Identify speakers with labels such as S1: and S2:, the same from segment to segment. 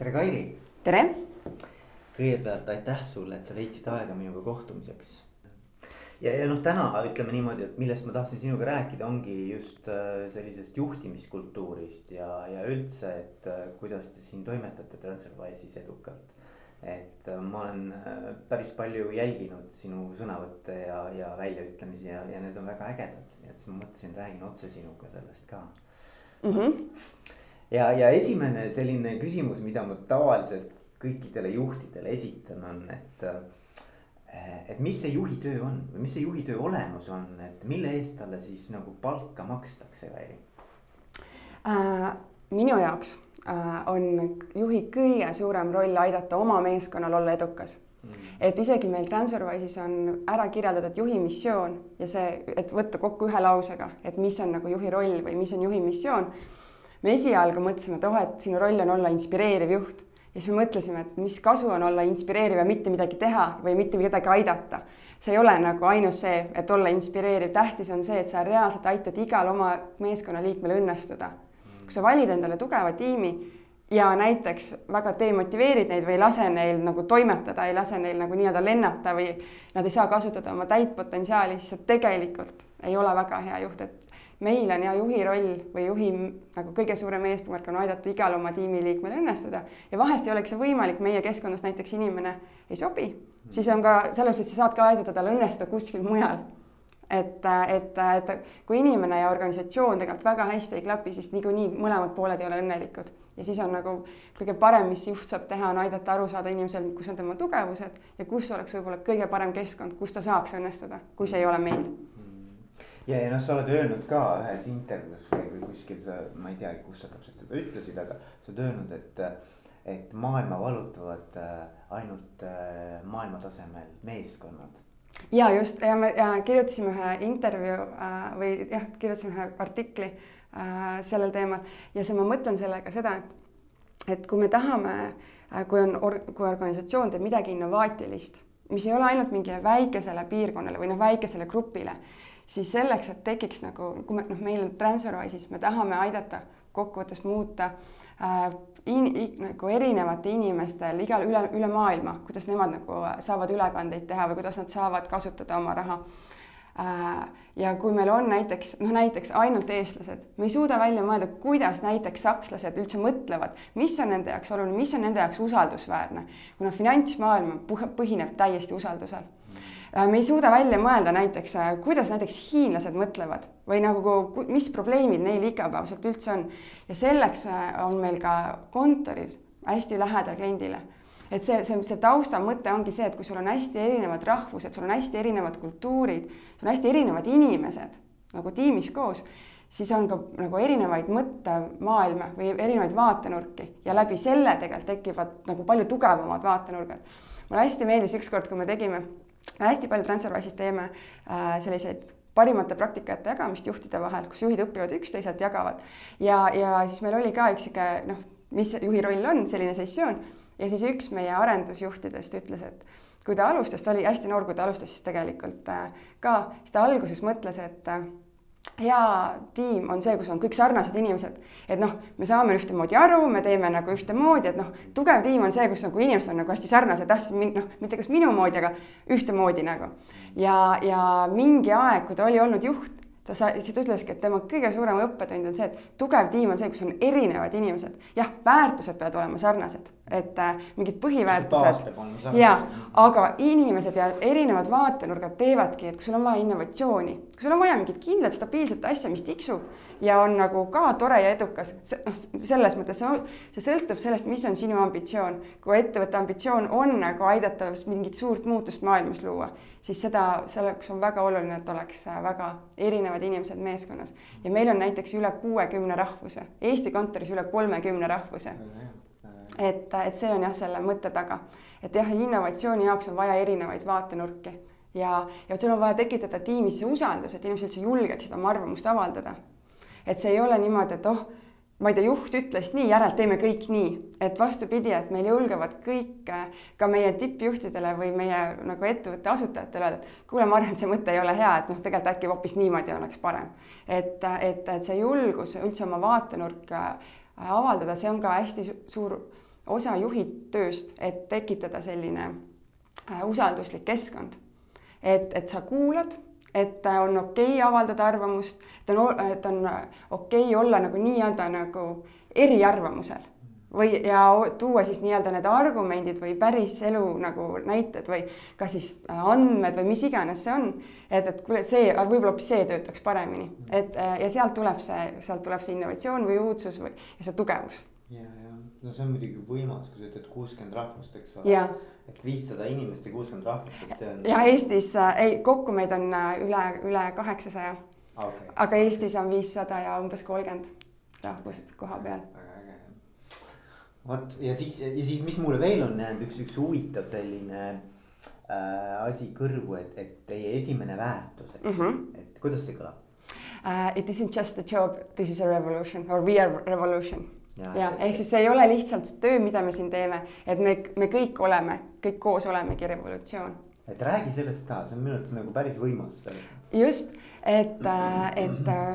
S1: tere, Kairi.
S2: tere.
S1: kõigepealt aitäh sulle, et sa leidsid aega minuga kohtumiseks. ja, ja noh, täna ütleme niimoodi, et millest ma tahtsin sinuga rääkida, ongi just äh, sellisest juhtimiskultuurist ja, ja üldse, et äh, kuidas te siin toimetate Transferwise'is edukalt. et äh, ma olen päris palju jälginud sinu sõnavõtte ja, ja väljaütlemisi ja, ja need on väga ägedad, nii et siis ma mõtlesin, räägin otse sinuga sellest ka mm. -hmm ja, ja esimene selline küsimus, mida ma tavaliselt kõikidele juhtidele esitan, on, et. et mis see juhi töö on või mis see juhi töö olemus on, et mille eest talle siis nagu palka makstakse, Kairi
S2: äh,? minu jaoks äh, on juhi kõige suurem roll aidata oma meeskonnal olla edukas mm. et isegi meil Transferwise'is on ära kirjeldatud juhi missioon ja see, et võtta kokku ühe lausega, et mis on nagu juhi roll või mis on juhi missioon me esialgu mõtlesime, et oh, et sinu roll on olla inspireeriv juht ja siis me mõtlesime, et mis kasu on olla inspireeriv ja mitte midagi teha või mitte kedagi aidata. see ei ole nagu ainus see, et olla inspireeriv, tähtis on see, et sa reaalselt aitad igal oma meeskonnaliikmel õnnestuda. kui sa valid endale tugeva tiimi ja näiteks väga demotiveerid neid või ei lase neil nagu toimetada, ei lase neil nagu nii-öelda lennata või nad ei saa kasutada oma täit potentsiaali, siis sa tegelikult ei ole väga hea juht, et meil on ja juhi roll või juhi nagu kõige suurem eesmärk on aidata igal oma tiimiliikmel õnnestuda. Ja vahest ei oleks see võimalik, meie keskkonnas näiteks inimene ei sobi, siis on ka selles mõttes, sa saad ka aidata tal õnnestuda kuskil mujal. et, et, et kui inimene ja organisatsioon tegelikult väga hästi ei klapi, siis niikuinii mõlemad pooled ei ole õnnelikud. Ja siis on nagu kõige parem, mis juht saab teha, on aidata aru saada inimesel, kus on tema tugevused ja kus oleks võib-olla kõige parem keskkond, kus ta saaks õnnestuda, kui see ei ole meil
S1: ja, ja noh, sa oled öelnud ka ühes intervjuus või, või kuskil sa, ma ei teagi, kus sa täpselt seda ütlesid, aga sa oled öelnud, et. et maailma vallutavad äh, ainult äh, maailma tasemel meeskonnad.
S2: ja just ja me ja kirjutasime ühe intervjuu äh, või jah, kirjutasime ühe artikli sellel teemal ja see, ma mõtlen sellega seda, et, et kui me tahame kui on or,, kui organisatsioon teeb midagi innovaatilist, mis ei ole ainult mingile väikesele piirkonnale või noh, väikesele grupile siis selleks, et tekiks nagu, kui me noh, meil on Transferwise'is, me tahame aidata kokkuvõttes muuta äh, in, in, nagu erinevate inimestel igal üle, üle maailma, kuidas nemad nagu saavad ülekandeid teha või kuidas nad saavad kasutada oma raha äh,. Ja kui meil on näiteks noh, näiteks ainult eestlased, me ei suuda välja mõelda, kuidas näiteks sakslased üldse mõtlevad, mis on nende jaoks oluline, mis on nende jaoks usaldusväärne, kuna finantsmaailm põhineb täiesti usaldusel Äh, me ei suuda välja mõelda näiteks, äh, kuidas näiteks hiinlased mõtlevad või nagu, mis probleemid neil igapäevaselt üldse on. ja selleks äh, on meil ka kontorid hästi lähedal kliendile. Et see, see, see tausta mõte ongi see, et kui sul on hästi erinevad rahvused, sul on hästi erinevad kultuurid, sul on hästi erinevad inimesed nagu tiimis koos siis on ka nagu erinevaid mõttemaailme või erinevaid vaatenurki. Ja läbi selle tegelikult tekivad nagu palju tugevamad vaatenurgad. mulle hästi meeldis ükskord, kui me tegime hästi palju Transferwise'is teeme äh, selliseid parimate praktikate jagamist juhtide vahel, kus juhid õpivad üksteiselt, jagavad. Ja, ja siis meil oli ka üks sihuke noh, mis juhi roll on, selline sessioon ja siis üks meie arendusjuhtidest ütles, et kui ta alustas, ta oli hästi noor, kui ta alustas, siis tegelikult äh, ka, siis ta alguses mõtles, et äh, hea tiim on see, kus on kõik sarnased inimesed, et noh, me saame ühtemoodi aru, me teeme nagu ühtemoodi, et noh, tugev tiim on see, kus nagu inimesed on nagu hästi sarnased, ah noh, mitte kas minu moodi, aga ühtemoodi nagu. ja, ja mingi aeg, kui ta oli olnud juht, ta sa-, siis ta ütleski, et tema kõige suurem õppetund on see, et tugev tiim on see, kus on erinevad inimesed. jah, väärtused peavad olema sarnased et äh, mingid põhiväärtused. Ja, aga inimesed ja erinevad vaatenurgad teevadki, et kui sul on vaja innovatsiooni, kui sul on vaja mingit kindlat stabiilset asja, mis tiksub ja on nagu ka tore ja edukas, noh, selles mõttes see, see sõltub sellest, mis on sinu ambitsioon. kui ettevõtte ambitsioon on nagu aidata mingit suurt muutust maailmas luua, siis seda, selleks on väga oluline, et oleks äh, väga erinevad inimesed meeskonnas. ja meil on näiteks üle kuuekümne rahvuse, Eesti kontoris üle kolmekümne rahvuse et, et see on jah, selle mõtte taga, et jah, innovatsiooni jaoks on vaja erinevaid vaatenurki ja, ja sul on vaja tekitada tiimis see usaldus, et inimesed üldse julgeksid oma arvamust avaldada. et see ei ole niimoodi, et oh, ma ei tea, juht ütles nii, järelt teeme kõik nii, et vastupidi, et meil julgevad kõik ka meie tippjuhtidele või meie nagu ettevõtte asutajatele öelda, et kuule, ma arvan, et see mõte ei ole hea, et noh, tegelikult äkki hoopis niimoodi oleks parem. et, et, et see julgus üldse oma vaatenurka avaldada, see on ka hästi suur osa juhid tööst, et tekitada selline äh, usalduslik keskkond. et, et sa kuulad, et on okei okay avaldada arvamust, et on, et on okei okay olla nagu nii-öelda nagu eriarvamusel või, ja tuua siis nii-öelda need argumendid või päris elu nagu näited või ka siis äh, andmed või mis iganes see on. et, et kuule, see, võib-olla hoopis see töötaks paremini, et äh, ja sealt tuleb see, sealt tuleb see innovatsioon või uudsus või ja see tugevus.
S1: No see on muidugi võimas, kui sa ütled kuuskümmend rahvust, eks ole. et viissada inimest ja kuuskümmend rahvust, et see on.
S2: ja Eestis äh, ei, kokku meid on üle, üle kaheksasaja okay.. aga Eestis on viissada ja umbes kolmkümmend rahvust koha peal
S1: vot ja siis, ja siis, mis mulle veel on jäänud üks, üks huvitav selline äh, asi kõrvu, et, et teie esimene väärtus, eks mm, -hmm. et kuidas see kõlab
S2: uh,? It isn't just a job, this is a revolution or we are revolution. Ja, ja ehk siis see ei ole lihtsalt töö, mida me siin teeme, et me, me kõik oleme, kõik koos olemegi revolutsioon.
S1: et räägi sellest ka, see on minu arvates nagu päris võimas
S2: just, et, äh, et äh,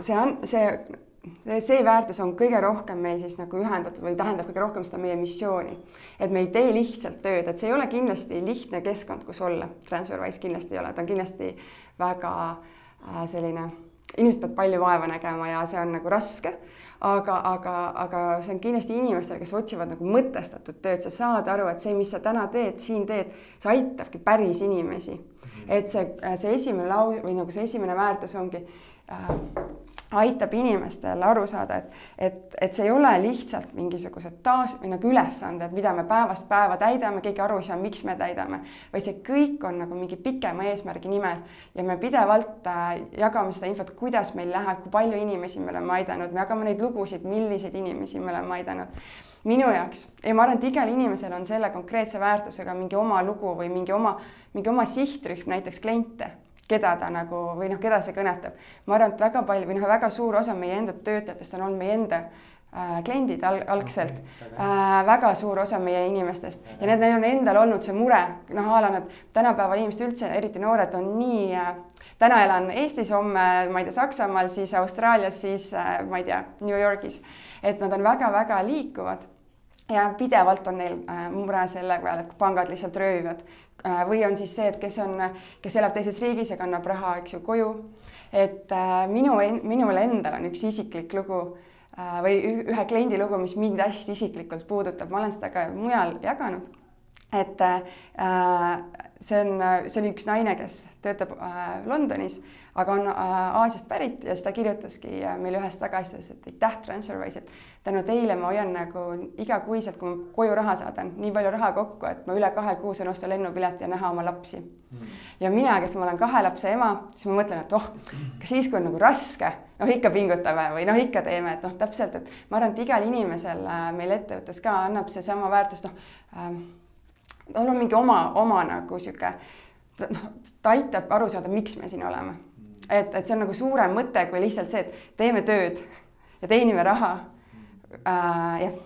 S2: see on, see see, see väärtus on kõige rohkem meil siis nagu ühendatud või tähendab kõige rohkem seda meie missiooni. et me ei tee lihtsalt tööd, et see ei ole kindlasti lihtne keskkond, kus olla, Transferwise kindlasti ei ole, ta on kindlasti väga äh, selline, inimesed peavad palju vaeva nägema ja see on nagu raske aga, aga, aga see on kindlasti inimestele, kes otsivad nagu mõtestatud tööd, sa saad aru, et see, mis sa täna teed, siin teed, see aitabki päris inimesi. Mhm. et see, see esimene lau- või nagu see esimene väärtus ongi äh, aitab inimestel aru saada, et, et, et see ei ole lihtsalt mingisugused taas või nagu ülesanded, mida me päevast päeva täidame, keegi aru ei saa, miks me täidame, vaid see kõik on nagu mingi pikema eesmärgi nimel. Ja me pidevalt äh, jagame seda infot, kuidas meil läheb, kui palju inimesi me oleme aidanud, me jagame neid lugusid, milliseid inimesi me oleme aidanud. Minu jaoks ja ma arvan, et igal inimesel on selle konkreetse väärtusega mingi oma lugu või mingi oma, mingi oma sihtrühm, näiteks kliente keda ta nagu või noh, keda see kõnetab. ma arvan, et väga palju või noh, väga suur osa meie enda töötajatest on olnud meie enda äh, kliendid al algselt. Okay,, äh, väga suur osa meie inimestest. Ja, ja need, neil on endal olnud see mure, noh, a la nad tänapäeval inimesed üldse, eriti noored, on nii äh, täna elan Eestis, homme ma ei tea, Saksamaal, siis Austraalias, siis äh, ma ei tea, New Yorgis. et nad on väga-väga liikuvad. Ja pidevalt on neil äh, mure selle peale, et pangad lihtsalt röövivad või on siis see, et kes on, kes elab teises riigis ja kannab raha, eks ju, koju. et äh, minu, minul endal on üks isiklik lugu äh, või ühe kliendi lugu, mis mind hästi isiklikult puudutab, ma olen seda ka mujal jaganud. et see on, see oli üks naine, kes töötab Londonis aga on äh, Aasiast pärit ja siis ta kirjutaski äh, meile ühes tagasisides, et aitäh Transferwise, et tänu teile ma hoian nagu igakuiselt, kui ma koju raha saadan, nii palju raha kokku, et ma üle kahe kuu saan osta lennupileti ja näha oma lapsi. Mm.. ja mina, kes ma olen kahe lapse ema, siis ma mõtlen, et oh, kas siis, kui on nagu raske, noh ikka pingutame või noh, ikka teeme, et noh, täpselt, et ma arvan, et igal inimesel äh, meil ettevõttes ka annab seesama väärtus, noh ähm,, tal on mingi oma, oma nagu sihuke noh, ta aitab aru saada, miks me siin oleme et, et see on nagu suurem mõte kui lihtsalt see, et teeme tööd ja teenime raha. Äh,, jah.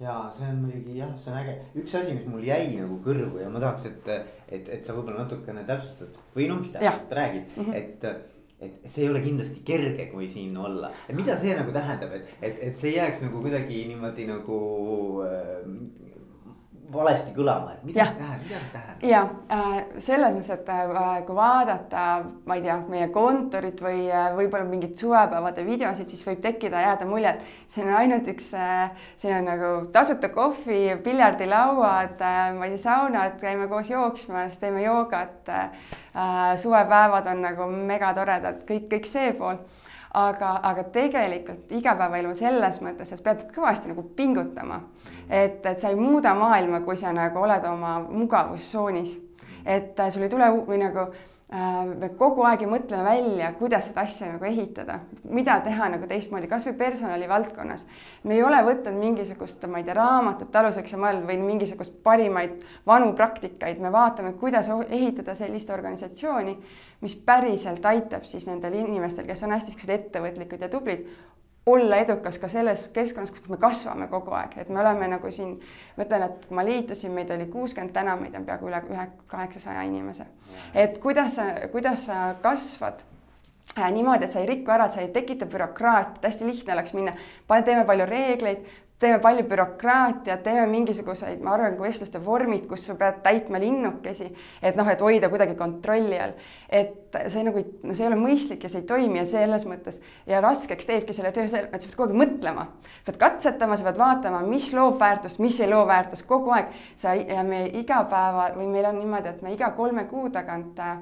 S1: Ja see on muidugi jah, see on äge, üks asi, mis mul jäi nagu kõrvu ja ma tahaks, et, et, et sa võib-olla natukene täpsustad või noh, mis täpselt räägid mm, -hmm. et et see ei ole kindlasti kerge, kui siin olla, mida see nagu tähendab, et, et, et see ei jääks nagu kuidagi niimoodi nagu äh, valesti kõlama, et mida ja. see tähendab, mida see tähendab?
S2: ja äh, selles mõttes, et äh, kui vaadata, ma ei tea, meie kontorit või äh, võib-olla mingeid suvepäevade videosid, siis võib tekkida, jääda mulje, et see on ainult üks, siin on nagu tasuta kohvi, piljardilauad, ma ei tea, saunad, käime koos jooksmas, teeme joogat. suvepäevad on nagu megatoredad, kõik, kõik see pool aga, aga tegelikult igapäevaelu selles mõttes, et pead kõvasti nagu pingutama. Et, et sa ei muuda maailma, kui sa nagu oled oma mugavustsoonis. et sul ei tule või nagu Äh, me kogu aeg ju mõtleme välja, kuidas seda asja nagu ehitada, mida teha nagu teistmoodi, kasvõi personali valdkonnas. me ei ole võtnud mingisugust, ma ei tea, raamatut aluseks ja mõelnud või mingisugust parimaid vanu praktikaid, me vaatame, kuidas ehitada sellist organisatsiooni, mis päriselt aitab siis nendel inimestel, kes on hästi siuksed ettevõtlikud ja tublid, olla edukas ka selles keskkonnas, kus me kasvame kogu aeg, et me oleme nagu siin, ma ütlen, et kui ma liitusin, meid oli kuuskümmend, täna meid on peaaegu üle ühe kaheksasaja inimese. et kuidas sa, kuidas sa kasvad? Äh, niimoodi, et sa ei riku ära, et sa ei tekita bürokraatiat, hästi lihtne oleks minna, teeme palju reegleid, teeme palju bürokraatiat, teeme mingisuguseid, ma arvan, vestluste vormid, kus sa pead täitma linnukesi, et noh, et hoida kuidagi kontrolli all. et see nagu, no see ei ole mõistlik ja see ei toimi ja selles mõttes ja raskeks teebki selle töö see, et sa pead kogu aeg mõtlema, pead katsetama, sa pead vaatama, mis loob väärtust, mis ei loo väärtust, kogu aeg sa ja me igapäeva või meil on niimoodi, et me iga kolme kuu tagant äh,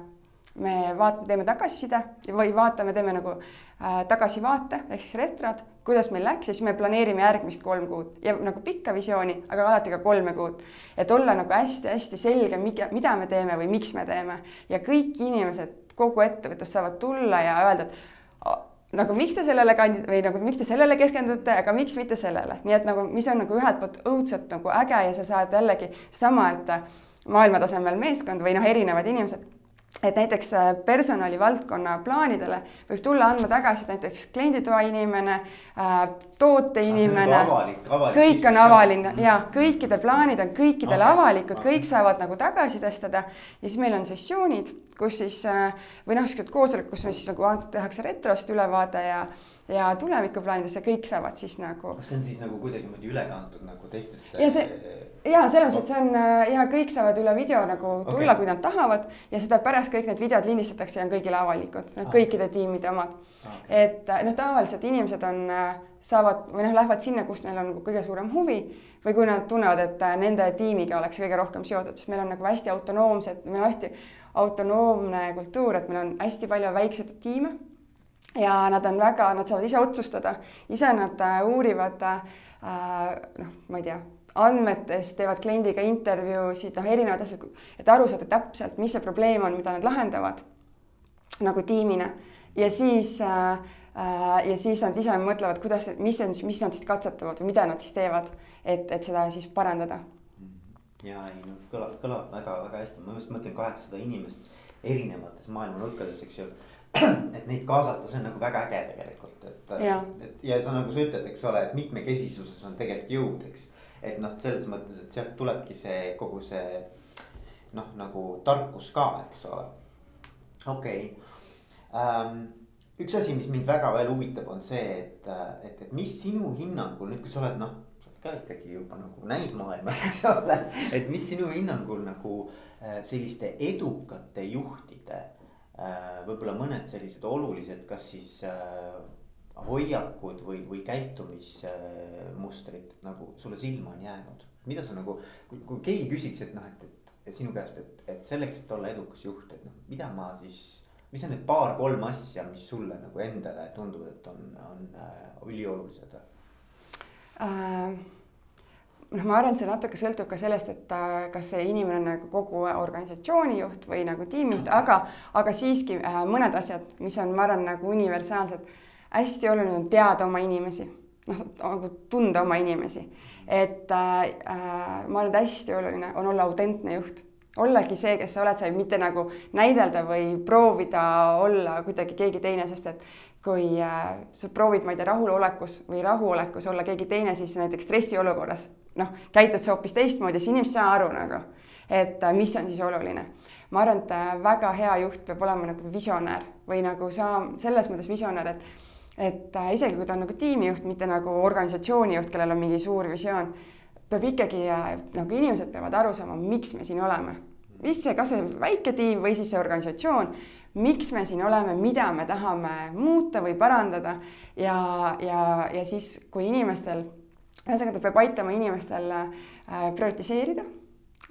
S2: me vaat-, teeme tagasiside või vaatame, teeme nagu äh, tagasivaate ehk siis retrod, kuidas meil läks ja siis me planeerime järgmist kolm kuud. Ja nagu pikka visiooni, aga alati ka kolme kuud. et olla nagu hästi-hästi selge, mida me teeme või miks me teeme. Ja kõik inimesed kogu ettevõttes saavad tulla ja öelda, et nagu miks te sellele kandi- või nagu miks te sellele keskendute, aga miks mitte sellele, nii et nagu, mis on nagu ühelt poolt õudselt nagu äge ja sa saad jällegi sama, et maailmatasemel meeskond või noh, erinevad inimesed et näiteks äh, personalivaldkonna plaanidele võib tulla andma tagasi näiteks klienditoa inimene, äh, toote nagu inimene, kõik on avaline ja kõikide plaanid on kõikidele okay. avalikud kõik saavad nagu tagasisidestada ja siis meil on sessioonid, kus siis äh, või noh, niisugused koosolekud, kus on siis nagu tehakse retrost ülevaade ja ja tulevikuplaanides ja kõik saavad siis nagu.
S1: kas see on siis nagu kuidagimoodi üle kantud nagu teistesse?
S2: ja see ja selles mõttes see on äh, ja kõik saavad üle video nagu tulla okay., kui nad tahavad ja seda pärast kõik need videod lindistatakse ja on kõigile avalikud, ah. kõikide tiimide omad okay.. et äh, noh, tavaliselt inimesed on, saavad või noh, lähevad sinna, kus neil on nagu kõige suurem huvi või kui nad tunnevad, et nende tiimiga oleks kõige rohkem seotud, sest meil on nagu hästi autonoomsed, meil on hästi autonoomne kultuur, et meil on hästi palju väikseid tiime ja nad on väga, nad saavad ise otsustada, ise nad uurivad äh, noh, ma ei tea andmetest, teevad kliendiga intervjuusid, noh, erinevad asjad, et aru saada täpselt, mis see probleem on, mida nad lahendavad nagu tiimina ja siis äh, äh, ja siis nad ise mõtlevad, kuidas, mis on mis nad siis katsetavad või mida nad siis teevad, et, et seda siis parandada.
S1: Ja ei noh, kõlab, kõlab väga-väga hästi, ma just mõtlen kaheksasada inimest erinevates maailma nurkades, eks ju et neid kaasata, see on nagu väga äge tegelikult, et, et ja sa nagu sa ütled, eks ole, et mitmekesisuses on tegelikult jõud, eks et noh, selles mõttes, et sealt tulebki see kogu see noh, nagu tarkus ka, eks ole. okei okay. um,, üks asi, mis mind väga veel huvitab, on see, et, et, et mis sinu hinnangul nüüd, kui sa oled noh, ka ikkagi juba nagu näinud maailma, eks ole. et mis sinu hinnangul nagu äh, selliste edukate juhtide äh, võib-olla mõned sellised olulised, kas siis äh, hoiakud või, või käitumismustrid nagu sulle silma on jäänud? mida sa nagu, kui, kui keegi küsiks, et noh, et, et sinu käest, et, et selleks, et olla edukas juht, et noh, mida ma siis. mis on need paar-kolm asja, mis sulle nagu endale tunduvad, et on, on äh, üliolulised äh,?
S2: Noh, ma arvan, et see natuke sõltub ka sellest, et äh, kas see inimene on nagu kogu organisatsiooni juht või nagu tiimijuht, aga, aga siiski äh, mõned asjad, mis on, ma arvan, nagu universaalsed hästi oluline on teada oma inimesi, noh nagu tunda oma inimesi. et äh, äh, ma arvan, et hästi oluline on olla autentne juht, ollagi see, kes sa oled, sa ei mitte nagu näidelda või proovida olla kuidagi keegi teine, sest et kui äh, sa proovid, ma ei tea, rahulolekus või rahuolekus olla keegi teine, siis näiteks stressiolukorras noh, käitud sa hoopis teistmoodi, siis inimesed ei saa aru nagu, et äh, mis on siis oluline ma arvan, et äh, väga hea juht peab olema nagu visionäär või nagu sa selles mõttes visionäär, et et isegi kui ta on nagu tiimijuht, mitte nagu organisatsiooni juht, kellel on mingi suur visioon, peab ikkagi nagu inimesed peavad aru saama, miks me siin oleme. mis see, kas see väike tiim või siis see organisatsioon, miks me siin oleme, mida me tahame muuta või parandada. Ja, ja, ja siis, kui inimestel, ühesõnaga ta peab aitama inimestel äh, prioritiseerida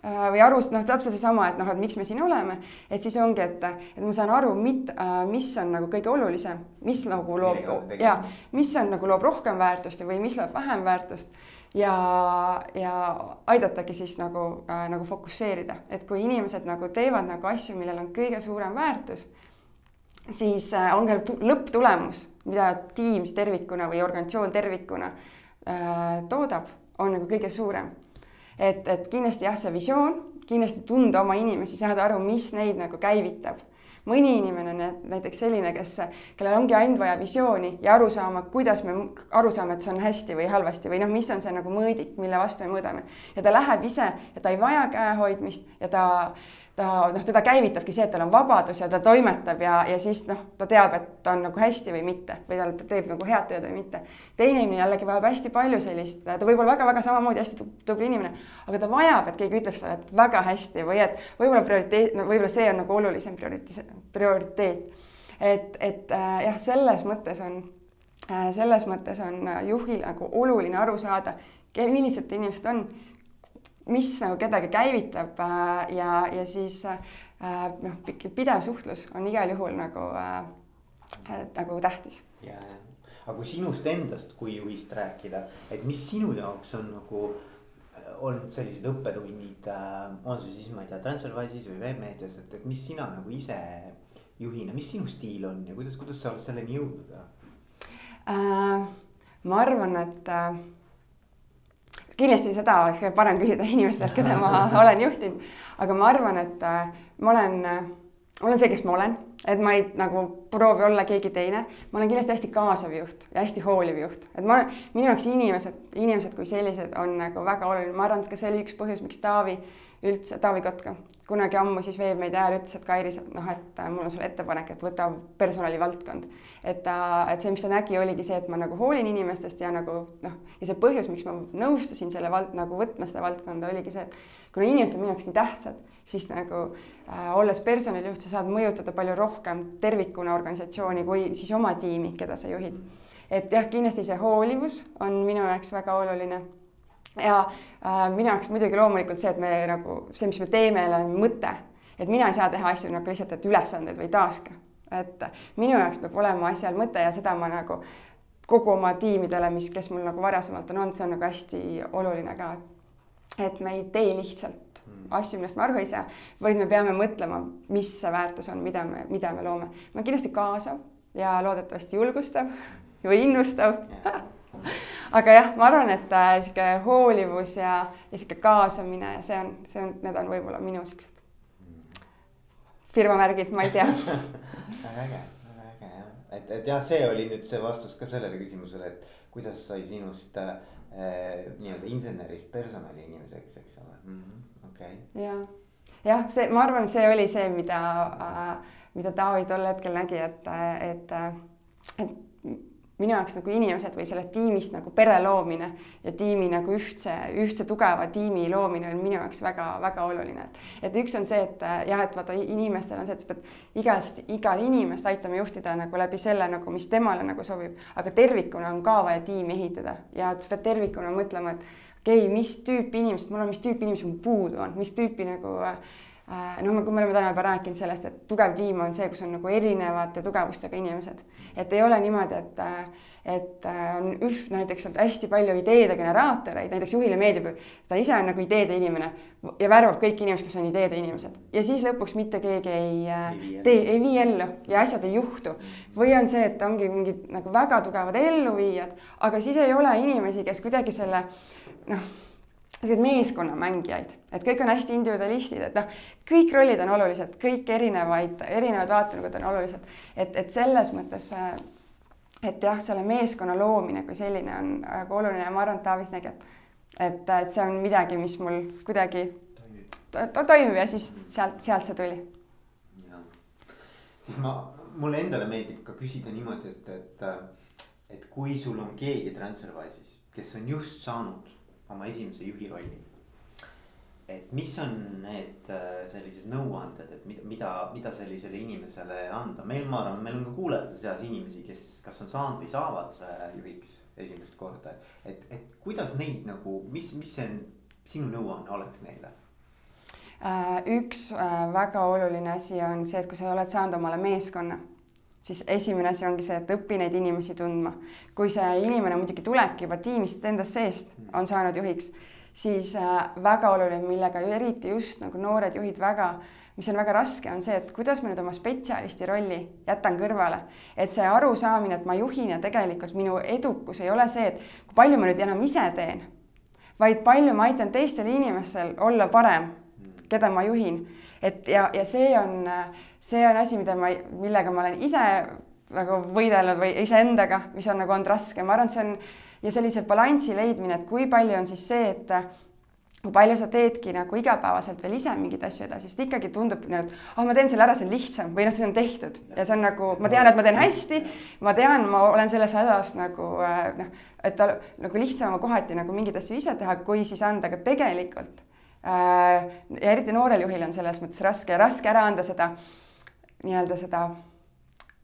S2: või aru, noh, täpselt seesama, et noh, et miks me siin oleme, et siis ongi, et, et ma saan aru, mit-, äh, mis on nagu kõige olulisem, mis nagu loob ja mis on nagu loob rohkem väärtust või mis loob vähem väärtust. Ja, ja aidatagi siis nagu äh,, nagu fokusseerida, et kui inimesed nagu teevad nagu asju, millel on kõige suurem väärtus, siis äh, on ka lõpptulemus, mida tiim tervikuna või organisatsioon tervikuna äh, toodab, on nagu kõige suurem et, et kindlasti jah, see visioon, kindlasti tunda oma inimesi, saada aru, mis neid nagu käivitab. mõni inimene on näiteks selline, kes, kellel ongi ainult vaja visiooni ja aru saama, kuidas me aru saame, et see on hästi või halvasti või noh, mis on see nagu mõõdik, mille vastu me mõõdame. ja ta läheb ise ja ta ei vaja käehoidmist ja ta ta noh, teda käivitabki see, et tal on vabadus ja ta toimetab ja, ja siis noh, ta teab, et ta on nagu hästi või mitte või ta teeb nagu head tööd või mitte. teine inimene jällegi vajab hästi palju sellist, ta võib olla väga-väga samamoodi hästi tubli inimene, aga ta vajab, et keegi ütleks talle, et väga hästi või et võib-olla prioriteet, no võib-olla see on nagu olulisem prioriteet, prioriteet. et, et äh, jah, selles mõttes on äh,, selles mõttes on juhil nagu oluline aru saada, millised inimesed on mis nagu kedagi käivitab äh, ja, ja siis äh, noh, pidev suhtlus on igal juhul nagu äh,, nagu tähtis.
S1: ja, ja, aga kui sinust endast kui juhist rääkida, et mis sinu jaoks on nagu olnud sellised õppetunnid äh,, on see siis, ma ei tea, Transferwise'is või veebmeedias, et, et mis sina nagu ise juhina, mis sinu stiil on ja kuidas, kuidas sa oled selleni jõudnud
S2: äh,? ma arvan, et äh, kindlasti seda oleks parem küsida inimestelt, keda ma olen juhtinud, aga ma arvan, et äh, ma olen, ma olen see, kes ma olen, et ma ei nagu proovi olla keegi teine. ma olen kindlasti hästi kaasav juht ja hästi hooliv juht, et ma, minu jaoks inimesed, inimesed kui sellised on nagu väga oluline, ma arvan, et ka see oli üks põhjus, miks Taavi üldse, Taavi Kotka kunagi ammu siis Veebmeedia ajal ütles, et Kairis, et noh, et äh, mul on sulle ettepanek, et võta personalivaldkond. et ta, et see, mis ta nägi, oligi see, et ma nagu hoolin inimestest ja nagu noh, ja see põhjus, miks ma nõustusin selle vald nagu võtma seda valdkonda, oligi see, et kuna inimesed on minu jaoks nii tähtsad, siis nagu äh, olles personalijuht, sa saad mõjutada palju rohkem tervikuna organisatsiooni kui siis oma tiimi, keda sa juhid. et jah, kindlasti see hoolivus on minu jaoks väga oluline ja äh, minu jaoks muidugi loomulikult see, et me nagu see, mis me teeme, on mõte, et mina ei saa teha asju nagu lihtsalt, et ülesanded või taaske, et minu jaoks peab olema asjal mõte ja seda ma nagu kogu oma tiimidele, mis, kes mul nagu varasemalt on olnud, see on nagu hästi oluline ka. et me ei tee lihtsalt. Asju, millest me aru ei saa, vaid me peame mõtlema, mis see väärtus on, mida me, mida me loome. ma kindlasti kaasav ja loodetavasti julgustav või innustav aga jah, ma arvan, et äh, sihuke hoolivus ja, ja sihuke kaasamine ja see on, see on, need on võib-olla minu siuksed firmamärgid, ma ei tea.
S1: Väga äge, väga äge jah, et, et jah, see oli nüüd see vastus ka sellele küsimusele, et kuidas sai sinust äh, nii-öelda insenerist personali inimeseks, eks ole. Mm -hmm., okei. Okay..
S2: ja, jah, see, ma arvan, see oli see, mida äh,, mida Taavi tol hetkel nägi, et, et, et minu jaoks nagu inimesed või sellest tiimist nagu pere loomine ja tiimi nagu ühtse, ühtse tugeva tiimi loomine on minu jaoks väga-väga oluline, et. et üks on see, et jah, et vaata inimestel on see, et sa pead igast, iga inimest aitama juhtida nagu läbi selle nagu, mis temale nagu sobib, aga tervikuna on ka vaja tiimi ehitada ja sa pead tervikuna mõtlema, et okei okay,, mis tüüpi inimesed mul on, mis tüüpi inimesi mul puudu on, mis tüüpi nagu Äh, noh, kui me oleme täna juba rääkinud sellest, et tugev tiim on see, kus on nagu erinevate tugevustega inimesed, et ei ole niimoodi, et et äh, on üht, näiteks on hästi palju ideede generaatoreid, näiteks juhile meeldib, ta ise on nagu ideede inimene ja värvab kõik inimesed, kes on ideede inimesed. Ja siis lõpuks mitte keegi ei, äh, ei tee, ei vii ellu ja asjad ei juhtu. või on see, et ongi mingid nagu väga tugevad elluviijad, aga siis ei ole inimesi, kes kuidagi selle noh selliseid meeskonnamängijaid, et kõik on hästi individualistid, et noh, kõik rollid on olulised, kõik erinevaid, erinevad vaatenurgad on olulised, et, et selles mõttes et jah, selle meeskonna loomine kui selline on väga oluline ja ma arvan, et Taavis nägi, et et, et see on midagi, mis mul kuidagi to toimib ja siis sealt, sealt see tuli.
S1: siis ma, mulle endale meeldib ka küsida niimoodi, et, et, et kui sul on keegi Transferwise'is, kes on just saanud oma esimese juhi rolli. et mis on need äh, sellised nõuanded, et mida, mida, mida sellisele inimesele anda, meil, ma arvan, meil on ka kuulajate seas inimesi, kes kas on saanud või saavad äh, juhiks esimest korda. et, et kuidas neid nagu, mis, mis see sinu nõuanne oleks neile?
S2: Äh, üks väga oluline asi on see, et kui sa oled saanud omale meeskonna siis esimene asi ongi see, et õpi neid inimesi tundma. kui see inimene muidugi tulebki juba tiimist endast seest, on saanud juhiks, siis äh, väga oluline, millega eriti just nagu noored juhid väga, mis on väga raske, on see, et kuidas ma nüüd oma spetsialisti rolli jätan kõrvale. et see arusaamine, et ma juhin ja tegelikult minu edukus ei ole see, et kui palju ma nüüd enam ise teen, vaid palju ma aitan teistel inimestel olla parem keda ma juhin. Et ja, ja see on, see on asi, mida ma, millega ma olen ise nagu võidelnud või iseendaga, mis on nagu olnud raske, ma arvan, et see on ja sellise balansi leidmine, et kui palju on siis see, et kui palju sa teedki nagu igapäevaselt veel ise mingeid asju edasi, sest ikkagi tundub nagu, et oh, ma teen selle ära, see on lihtsam või noh, see on tehtud ja see on nagu, ma tean, et ma teen hästi, ma tean, ma olen selles hädas nagu äh, noh, et ta nagu lihtsam on kohati nagu mingeid asju ise teha, kui siis anda ka tegelikult. Ja eriti noorel juhil on selles mõttes raske raske ära anda seda nii-öelda seda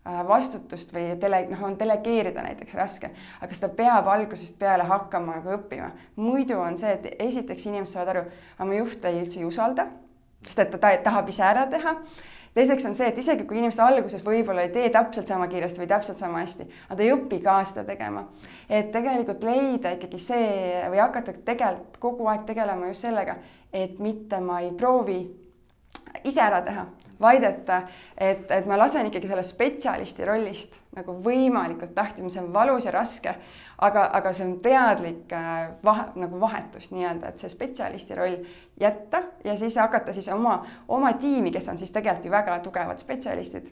S2: Äh, vastutust või dele-, noh, on delegeerida näiteks raske, aga seda peab algusest peale hakkama nagu õppima. muidu on see, et esiteks inimesed saavad aru, aga mu juht ei üldse ei usalda, sest et ta, ta tahab ise ära teha. Teiseks on see, et isegi kui inimesed alguses võib-olla ei tee täpselt sama kiiresti või täpselt sama hästi, nad ei õpi ka seda tegema. et tegelikult leida ikkagi see või hakata tegelikult kogu aeg tegelema just sellega, et mitte ma ei proovi ise ära teha, vaid et, et, et ma lasen ikkagi sellest spetsialisti rollist nagu võimalikult lahti, see on valus ja raske, aga, aga see on teadlik äh, vahe, nagu vahetus nii-öelda, et see spetsialisti roll jätta ja siis hakata siis oma, oma tiimi, kes on siis tegelikult ju väga tugevad spetsialistid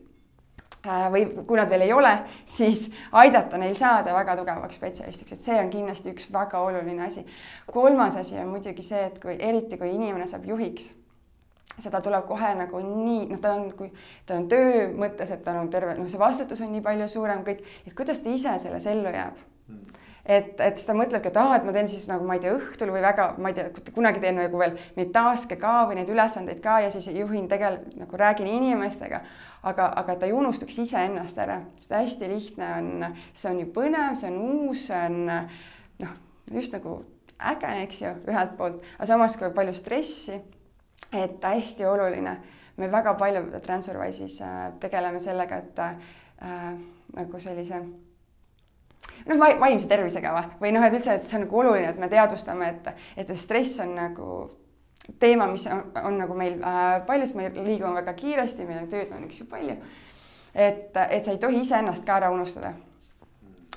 S2: äh, või kui nad veel ei ole, siis aidata neil saada väga tugevaks spetsialistiks, et see on kindlasti üks väga oluline asi. kolmas asi on muidugi see, et kui eriti, kui inimene saab juhiks seda tuleb kohe nagu nii, noh, ta on, kui ta on töö mõttes, et tal on terve, noh, see vastutus on nii palju suurem kõik, et kuidas ta ise selles ellu jääb? Mm. et, et siis ta mõtlebki, et aa, et ma teen siis nagu ma ei tea, õhtul või väga, ma ei tea, kunagi teen nagu veel neid task'e ka või neid ülesandeid ka ja siis juhin tegelikult nagu räägin inimestega, aga, aga ta ei unustaks iseennast ära, sest hästi lihtne on, see on ju põnev, see on uus, see on noh, just nagu äge, eks ju, ühelt poolt, aga samas ka palju stressi et hästi oluline, me väga palju Transferwise'is äh, tegeleme sellega, et äh, nagu sellise noh, vaimse tervisega või, või noh, et üldse, et see on nagu oluline, et me teadvustame, et, et stress on nagu teema, mis on, on nagu meil äh, palju, sest me liigume väga kiiresti, meil on tööd on üks ju palju. et, et sa ei tohi iseennast ka ära unustada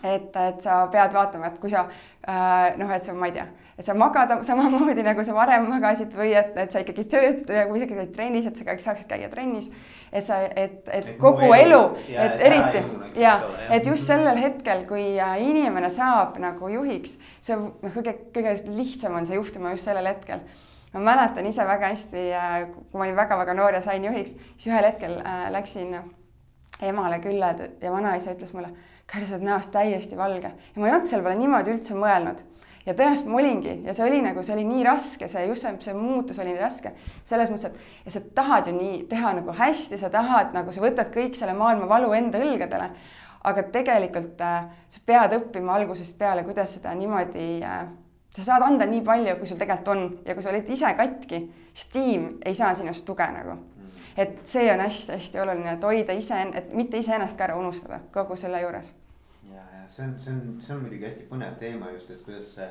S2: et, et sa pead vaatama, et kui sa äh, noh, et sa, ma ei tea, et sa magad samamoodi nagu sa varem magasid või et, et sa ikkagi tööd ja kui sa käid trennis, et sa kõik saaksid käia trennis. et sa, et, et kogu elu, et eriti ja et just sellel hetkel, kui äh, inimene saab nagu juhiks, see noh, kõige, kõige lihtsam on see juhtuma just sellel hetkel ma mäletan ise väga hästi, äh, kui ma olin väga-väga noor ja sain juhiks, siis ühel hetkel läksin emale külla ja vanaisa ütles mulle Kairi, sa oled näost täiesti valge. Ja ma ei olnud selle peale niimoodi üldse mõelnud. Ja tõenäoliselt ma olingi ja see oli nagu, see oli nii raske, see just see, see muutus oli nii raske. Selles mõttes, et ja sa tahad ju nii teha nagu hästi, sa tahad nagu sa võtad kõik selle maailma valu enda õlgadele. aga tegelikult äh, sa pead õppima algusest peale, kuidas seda niimoodi äh, sa saad anda nii palju, kui sul tegelikult on. Ja kui sa oled ise katki, siis tiim ei saa sinust tuge nagu et see on hästi-hästi oluline, et hoida ise, et mitte iseennast ka ära unustada kogu selle juures.
S1: ja, ja see on, see on, see on muidugi hästi põnev teema just, et kuidas see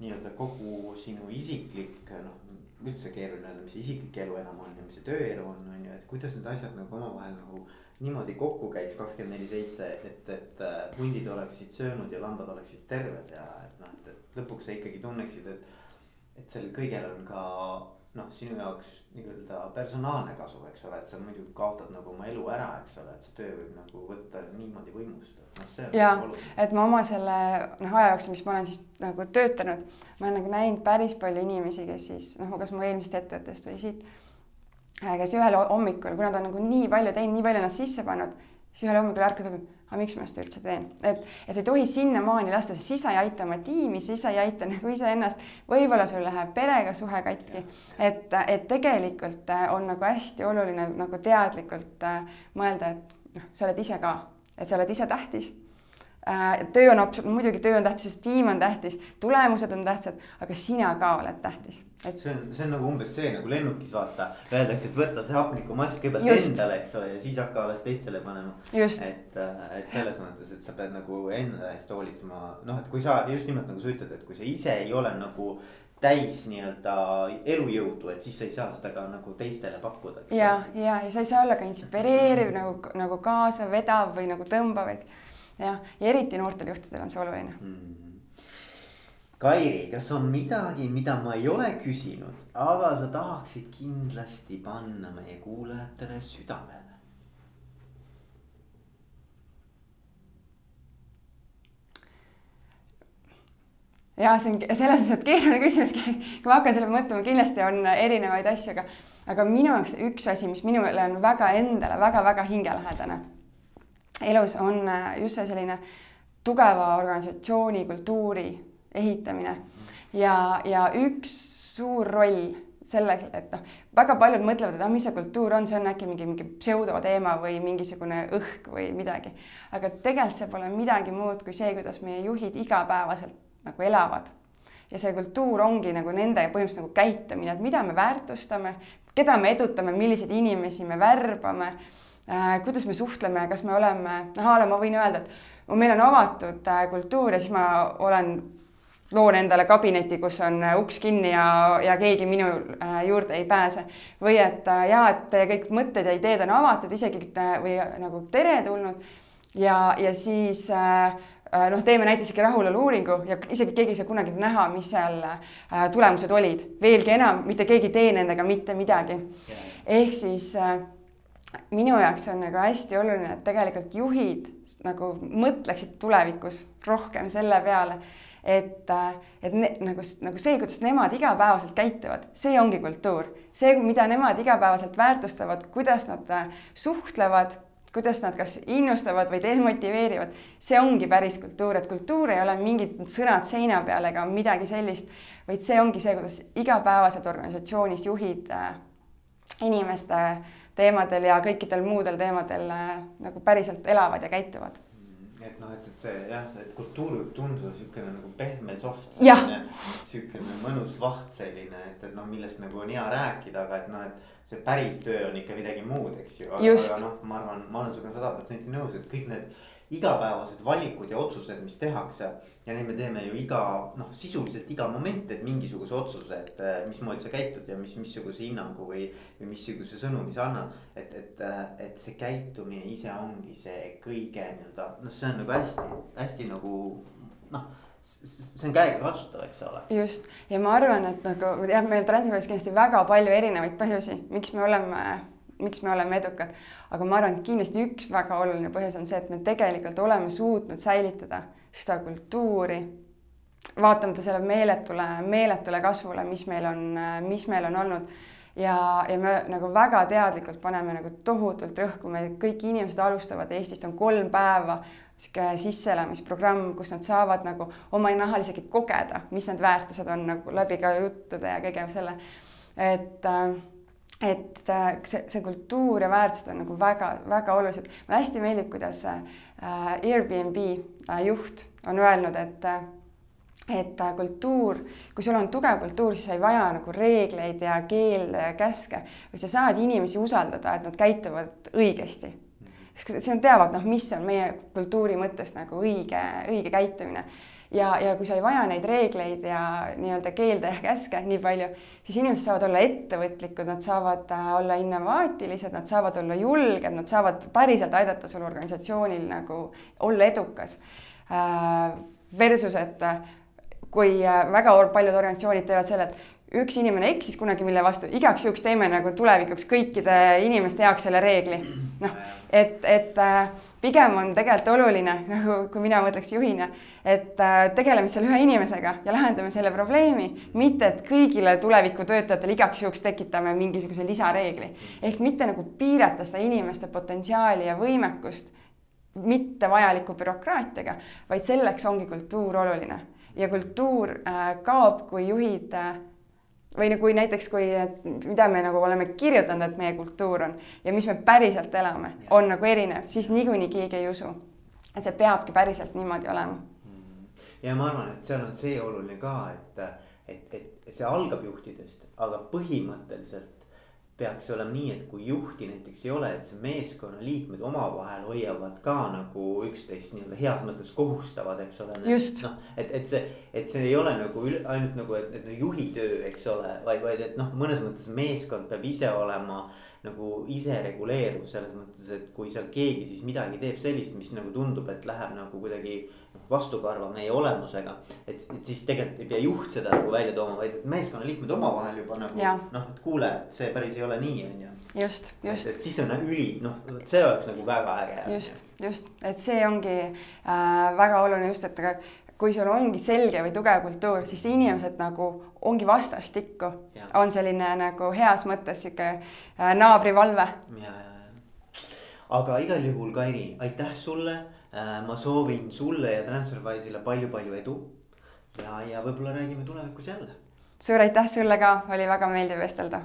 S1: nii-öelda kogu sinu isiklik noh, üldse keeruline öelda, mis isiklik elu enam on ja mis see tööelu on, on ju, et kuidas need asjad nagu omavahel nagu niimoodi kokku käiks kakskümmend neli seitse, et, et äh, hundid oleksid söönud ja lambad oleksid terved ja et noh, et, et lõpuks sa ikkagi tunneksid, et. et sellel kõigel on ka noh, sinu jaoks nii-öelda personaalne kasu, eks ole, et sa muidu kaotad nagu oma elu ära, eks ole, et see töö võib nagu võtta niimoodi võimust. noh, see on.
S2: ja, nagu et ma oma selle noh, aja jooksul, mis ma olen siis nagu töötanud, ma olen nagu näinud päris palju inimesi, kes siis noh, kas mu eelmisest ettevõttest või siit. Äh, kes ühel hommikul, kuna ta on nagu nii palju teinud, nii palju ennast sisse pannud, siis ühel hommikul ärkad aga miks ma seda üldse teen, et, et ei tohi sinnamaani lasta, sest siis sa ei aita oma tiimi, siis sa ei aita nagu iseennast. võib-olla sul läheb perega suhe katki, et, et tegelikult äh, on nagu hästi oluline nagu teadlikult äh, mõelda, et noh, sa oled ise ka, et sa oled ise tähtis. äh, töö on muidugi töö on tähtis, tiim on tähtis, tulemused on tähtsad, aga sina ka oled tähtis.
S1: Et.... see on, see on nagu umbes see nagu lennukis vaata, öeldakse, et võta see hapnikumask kõigepealt endale, eks ole, ja siis hakka alles teistele panema. et, äh, et selles mõttes, et sa pead nagu enda eest hoolitsema, noh, et kui sa just nimelt nagu sa ütled, et kui sa ise ei ole nagu täis nii-öelda elujõudu, et siis sa ei saa seda ka nagu teistele pakkuda.
S2: ja, ja, ja sa ei saa olla ka inspireeriv nagu, nagu kaasa vedav või nagu tõmbav, et jah, ja eriti noortel juhtidel on see oluline mm
S1: Kairi, kas on midagi, mida ma ei ole küsinud, aga sa tahaksid kindlasti panna meie kuulajatele südamele?
S2: ja see on selles mõttes, et keeruline küsimus, kui ma hakkan selle mõtlema, kindlasti on erinevaid asju, aga, aga minu jaoks üks asi, mis minule on väga endale väga-väga hingelähedane elus on äh, just see selline tugeva organisatsiooni kultuuri ehitamine ja, ja üks suur roll selleks, et noh, väga paljud mõtlevad, et ah, mis see kultuur on, see on äkki mingi, mingi pseudoteema või mingisugune õhk või midagi. aga tegelikult see pole midagi muud kui see, kuidas meie juhid igapäevaselt nagu elavad. ja see kultuur ongi nagu nende põhimõtteliselt nagu käitumine, et mida me väärtustame, keda me edutame, milliseid inimesi me värbame kuidas me suhtleme, kas me oleme, noh, a la ma võin öelda, et meil on avatud äh, kultuur ja siis ma olen loon endale kabineti, kus on äh, uks kinni ja, ja keegi minu äh, juurde ei pääse. või et äh, jaa, et teie kõik mõtted ja ideed on avatud, isegi või nagu teretulnud. ja, ja siis äh, Äh, noh, teeme näiteks ikka rahulolu-uuringu ja isegi keegi ei saa kunagi näha, mis seal äh, tulemused olid. veelgi enam, mitte keegi ei tee nendega mitte midagi. ehk siis äh, minu jaoks on nagu hästi oluline, et tegelikult juhid nagu mõtleksid tulevikus rohkem selle peale, et, et ne, nagu, nagu see, kuidas nemad igapäevaselt käituvad, see ongi kultuur. see, mida nemad igapäevaselt väärtustavad, kuidas nad suhtlevad kuidas nad kas innustavad või demotiveerivad, see ongi päris kultuur, et kultuur ei ole mingid sõnad seina peal ega midagi sellist, vaid see ongi see, kuidas igapäevaselt organisatsioonis juhid äh, inimeste teemadel ja kõikidel muudel teemadel äh, nagu päriselt elavad ja käituvad.
S1: Mm, et noh, et, et see jah, et kultuur võib tunduda niisugune nagu pehme soft, niisugune mõnus vaht selline, et, et noh, millest nagu on hea rääkida, aga et noh, et see päris töö on ikka midagi muud, eks ju. aga, aga noh, ma arvan, ma olen sinuga sada protsenti nõus, et kõik need igapäevased valikud ja otsused, mis tehakse. ja neid me teeme ju iga noh, sisuliselt iga moment, et mingisuguse otsuse, et mismoodi sa käitud ja mis, missuguse hinnangu või. või missuguse sõnumi sa annad, et, et, et see käitumine ise ongi see kõige nii-öelda noh, see on nagu hästi, hästi nagu noh see on käegakatsutav, eks ole.
S2: just ja ma arvan, et nagu jah, meil Transilvanias kindlasti väga palju erinevaid põhjusi, miks me oleme, miks me oleme edukad. aga ma arvan, et kindlasti üks väga oluline põhjus on see, et me tegelikult oleme suutnud säilitada seda kultuuri. vaatamata sellele meeletule, meeletule kasvule, mis meil on, mis meil on olnud ja, ja me nagu väga teadlikult paneme nagu tohutult rõhku, me kõik inimesed alustavad Eestist on kolm päeva sihuke sisseelamisprogramm, kus nad saavad nagu oma nahal isegi kogeda, mis need väärtused on nagu läbi ka juttude ja kõige selle. et, äh, et äh, see, see kultuur ja väärtused on nagu väga-väga olulised. mulle hästi meeldib, kuidas äh, Airbnb juht on öelnud, et et kultuur, kui sul on tugev kultuur, siis sa ei vaja nagu reegleid ja keelde ja käske, vaid sa saad inimesi usaldada, et nad käituvad õigesti sest nad teavad, noh, mis on meie kultuuri mõttes nagu õige, õige käitumine. Ja, ja kui sa ei vaja neid reegleid ja nii-öelda keelde ja käske nii palju, siis inimesed saavad olla ettevõtlikud, nad saavad äh, olla innovaatilised, nad saavad olla julged, nad saavad päriselt aidata sul organisatsioonil nagu olla edukas. Äh, versus, et äh, kui väga paljud organisatsioonid teevad selle, et üks inimene eksis kunagi mille vastu, igaks juhuks teeme nagu tulevikuks kõikide inimeste jaoks selle reegli. noh, et, et pigem on tegelikult oluline, nagu kui mina mõtleks juhina, et äh, tegeleme selle ühe inimesega ja lahendame selle probleemi, mitte et kõigile tulevikutöötajatele igaks juhuks tekitame mingisuguse lisareegli. ehk mitte nagu piirata seda inimeste potentsiaali ja võimekust mittevajaliku bürokraatiaga, vaid selleks ongi kultuur oluline ja kultuur äh, kaob, kui juhid või nagu näiteks, kui, mida me nagu oleme kirjutanud, et meie kultuur on ja mis me päriselt elame, on nagu erinev, siis niikuinii keegi ei usu. et see peabki päriselt niimoodi olema.
S1: ja ma arvan, et seal on see oluline ka, et, et, et see algab juhtidest, aga põhimõtteliselt peaks olema nii, et kui juhti näiteks ei ole, et see meeskonna liikmed omavahel hoiavad ka nagu üksteist nii-öelda heas mõttes kohustavad, eks ole. noh, et, et see, et see ei ole nagu üle, ainult nagu, et, et juhi töö, eks ole, vaid, vaid et noh, mõnes mõttes meeskond peab ise olema nagu isereguleeruv selles mõttes, et kui seal keegi siis midagi teeb sellist, mis nagu tundub, et läheb nagu kuidagi vastukarva meie olemusega. et, et siis tegelikult ei pea juht seda nagu välja tooma, vaid et meeskonnaliikmed omavahel juba nagu noh, et kuule, et see päris ei ole nii, on ju.
S2: just, just.
S1: et siis on nagu üli, noh, see oleks nagu väga äge.
S2: just, just, et see ongi äh, väga oluline just, et aga kui sul ongi selge või tugev kultuur, siis inimesed nagu ongi vastastikku, on selline nagu heas mõttes sihuke äh, naabrivalve.
S1: aga igal juhul, Kairi, aitäh sulle äh,. ma soovin sulle ja Transferwise'ile palju-palju edu. ja, ja võib-olla räägime tulevikus jälle.
S2: suur aitäh sulle ka, oli väga meeldiv vestelda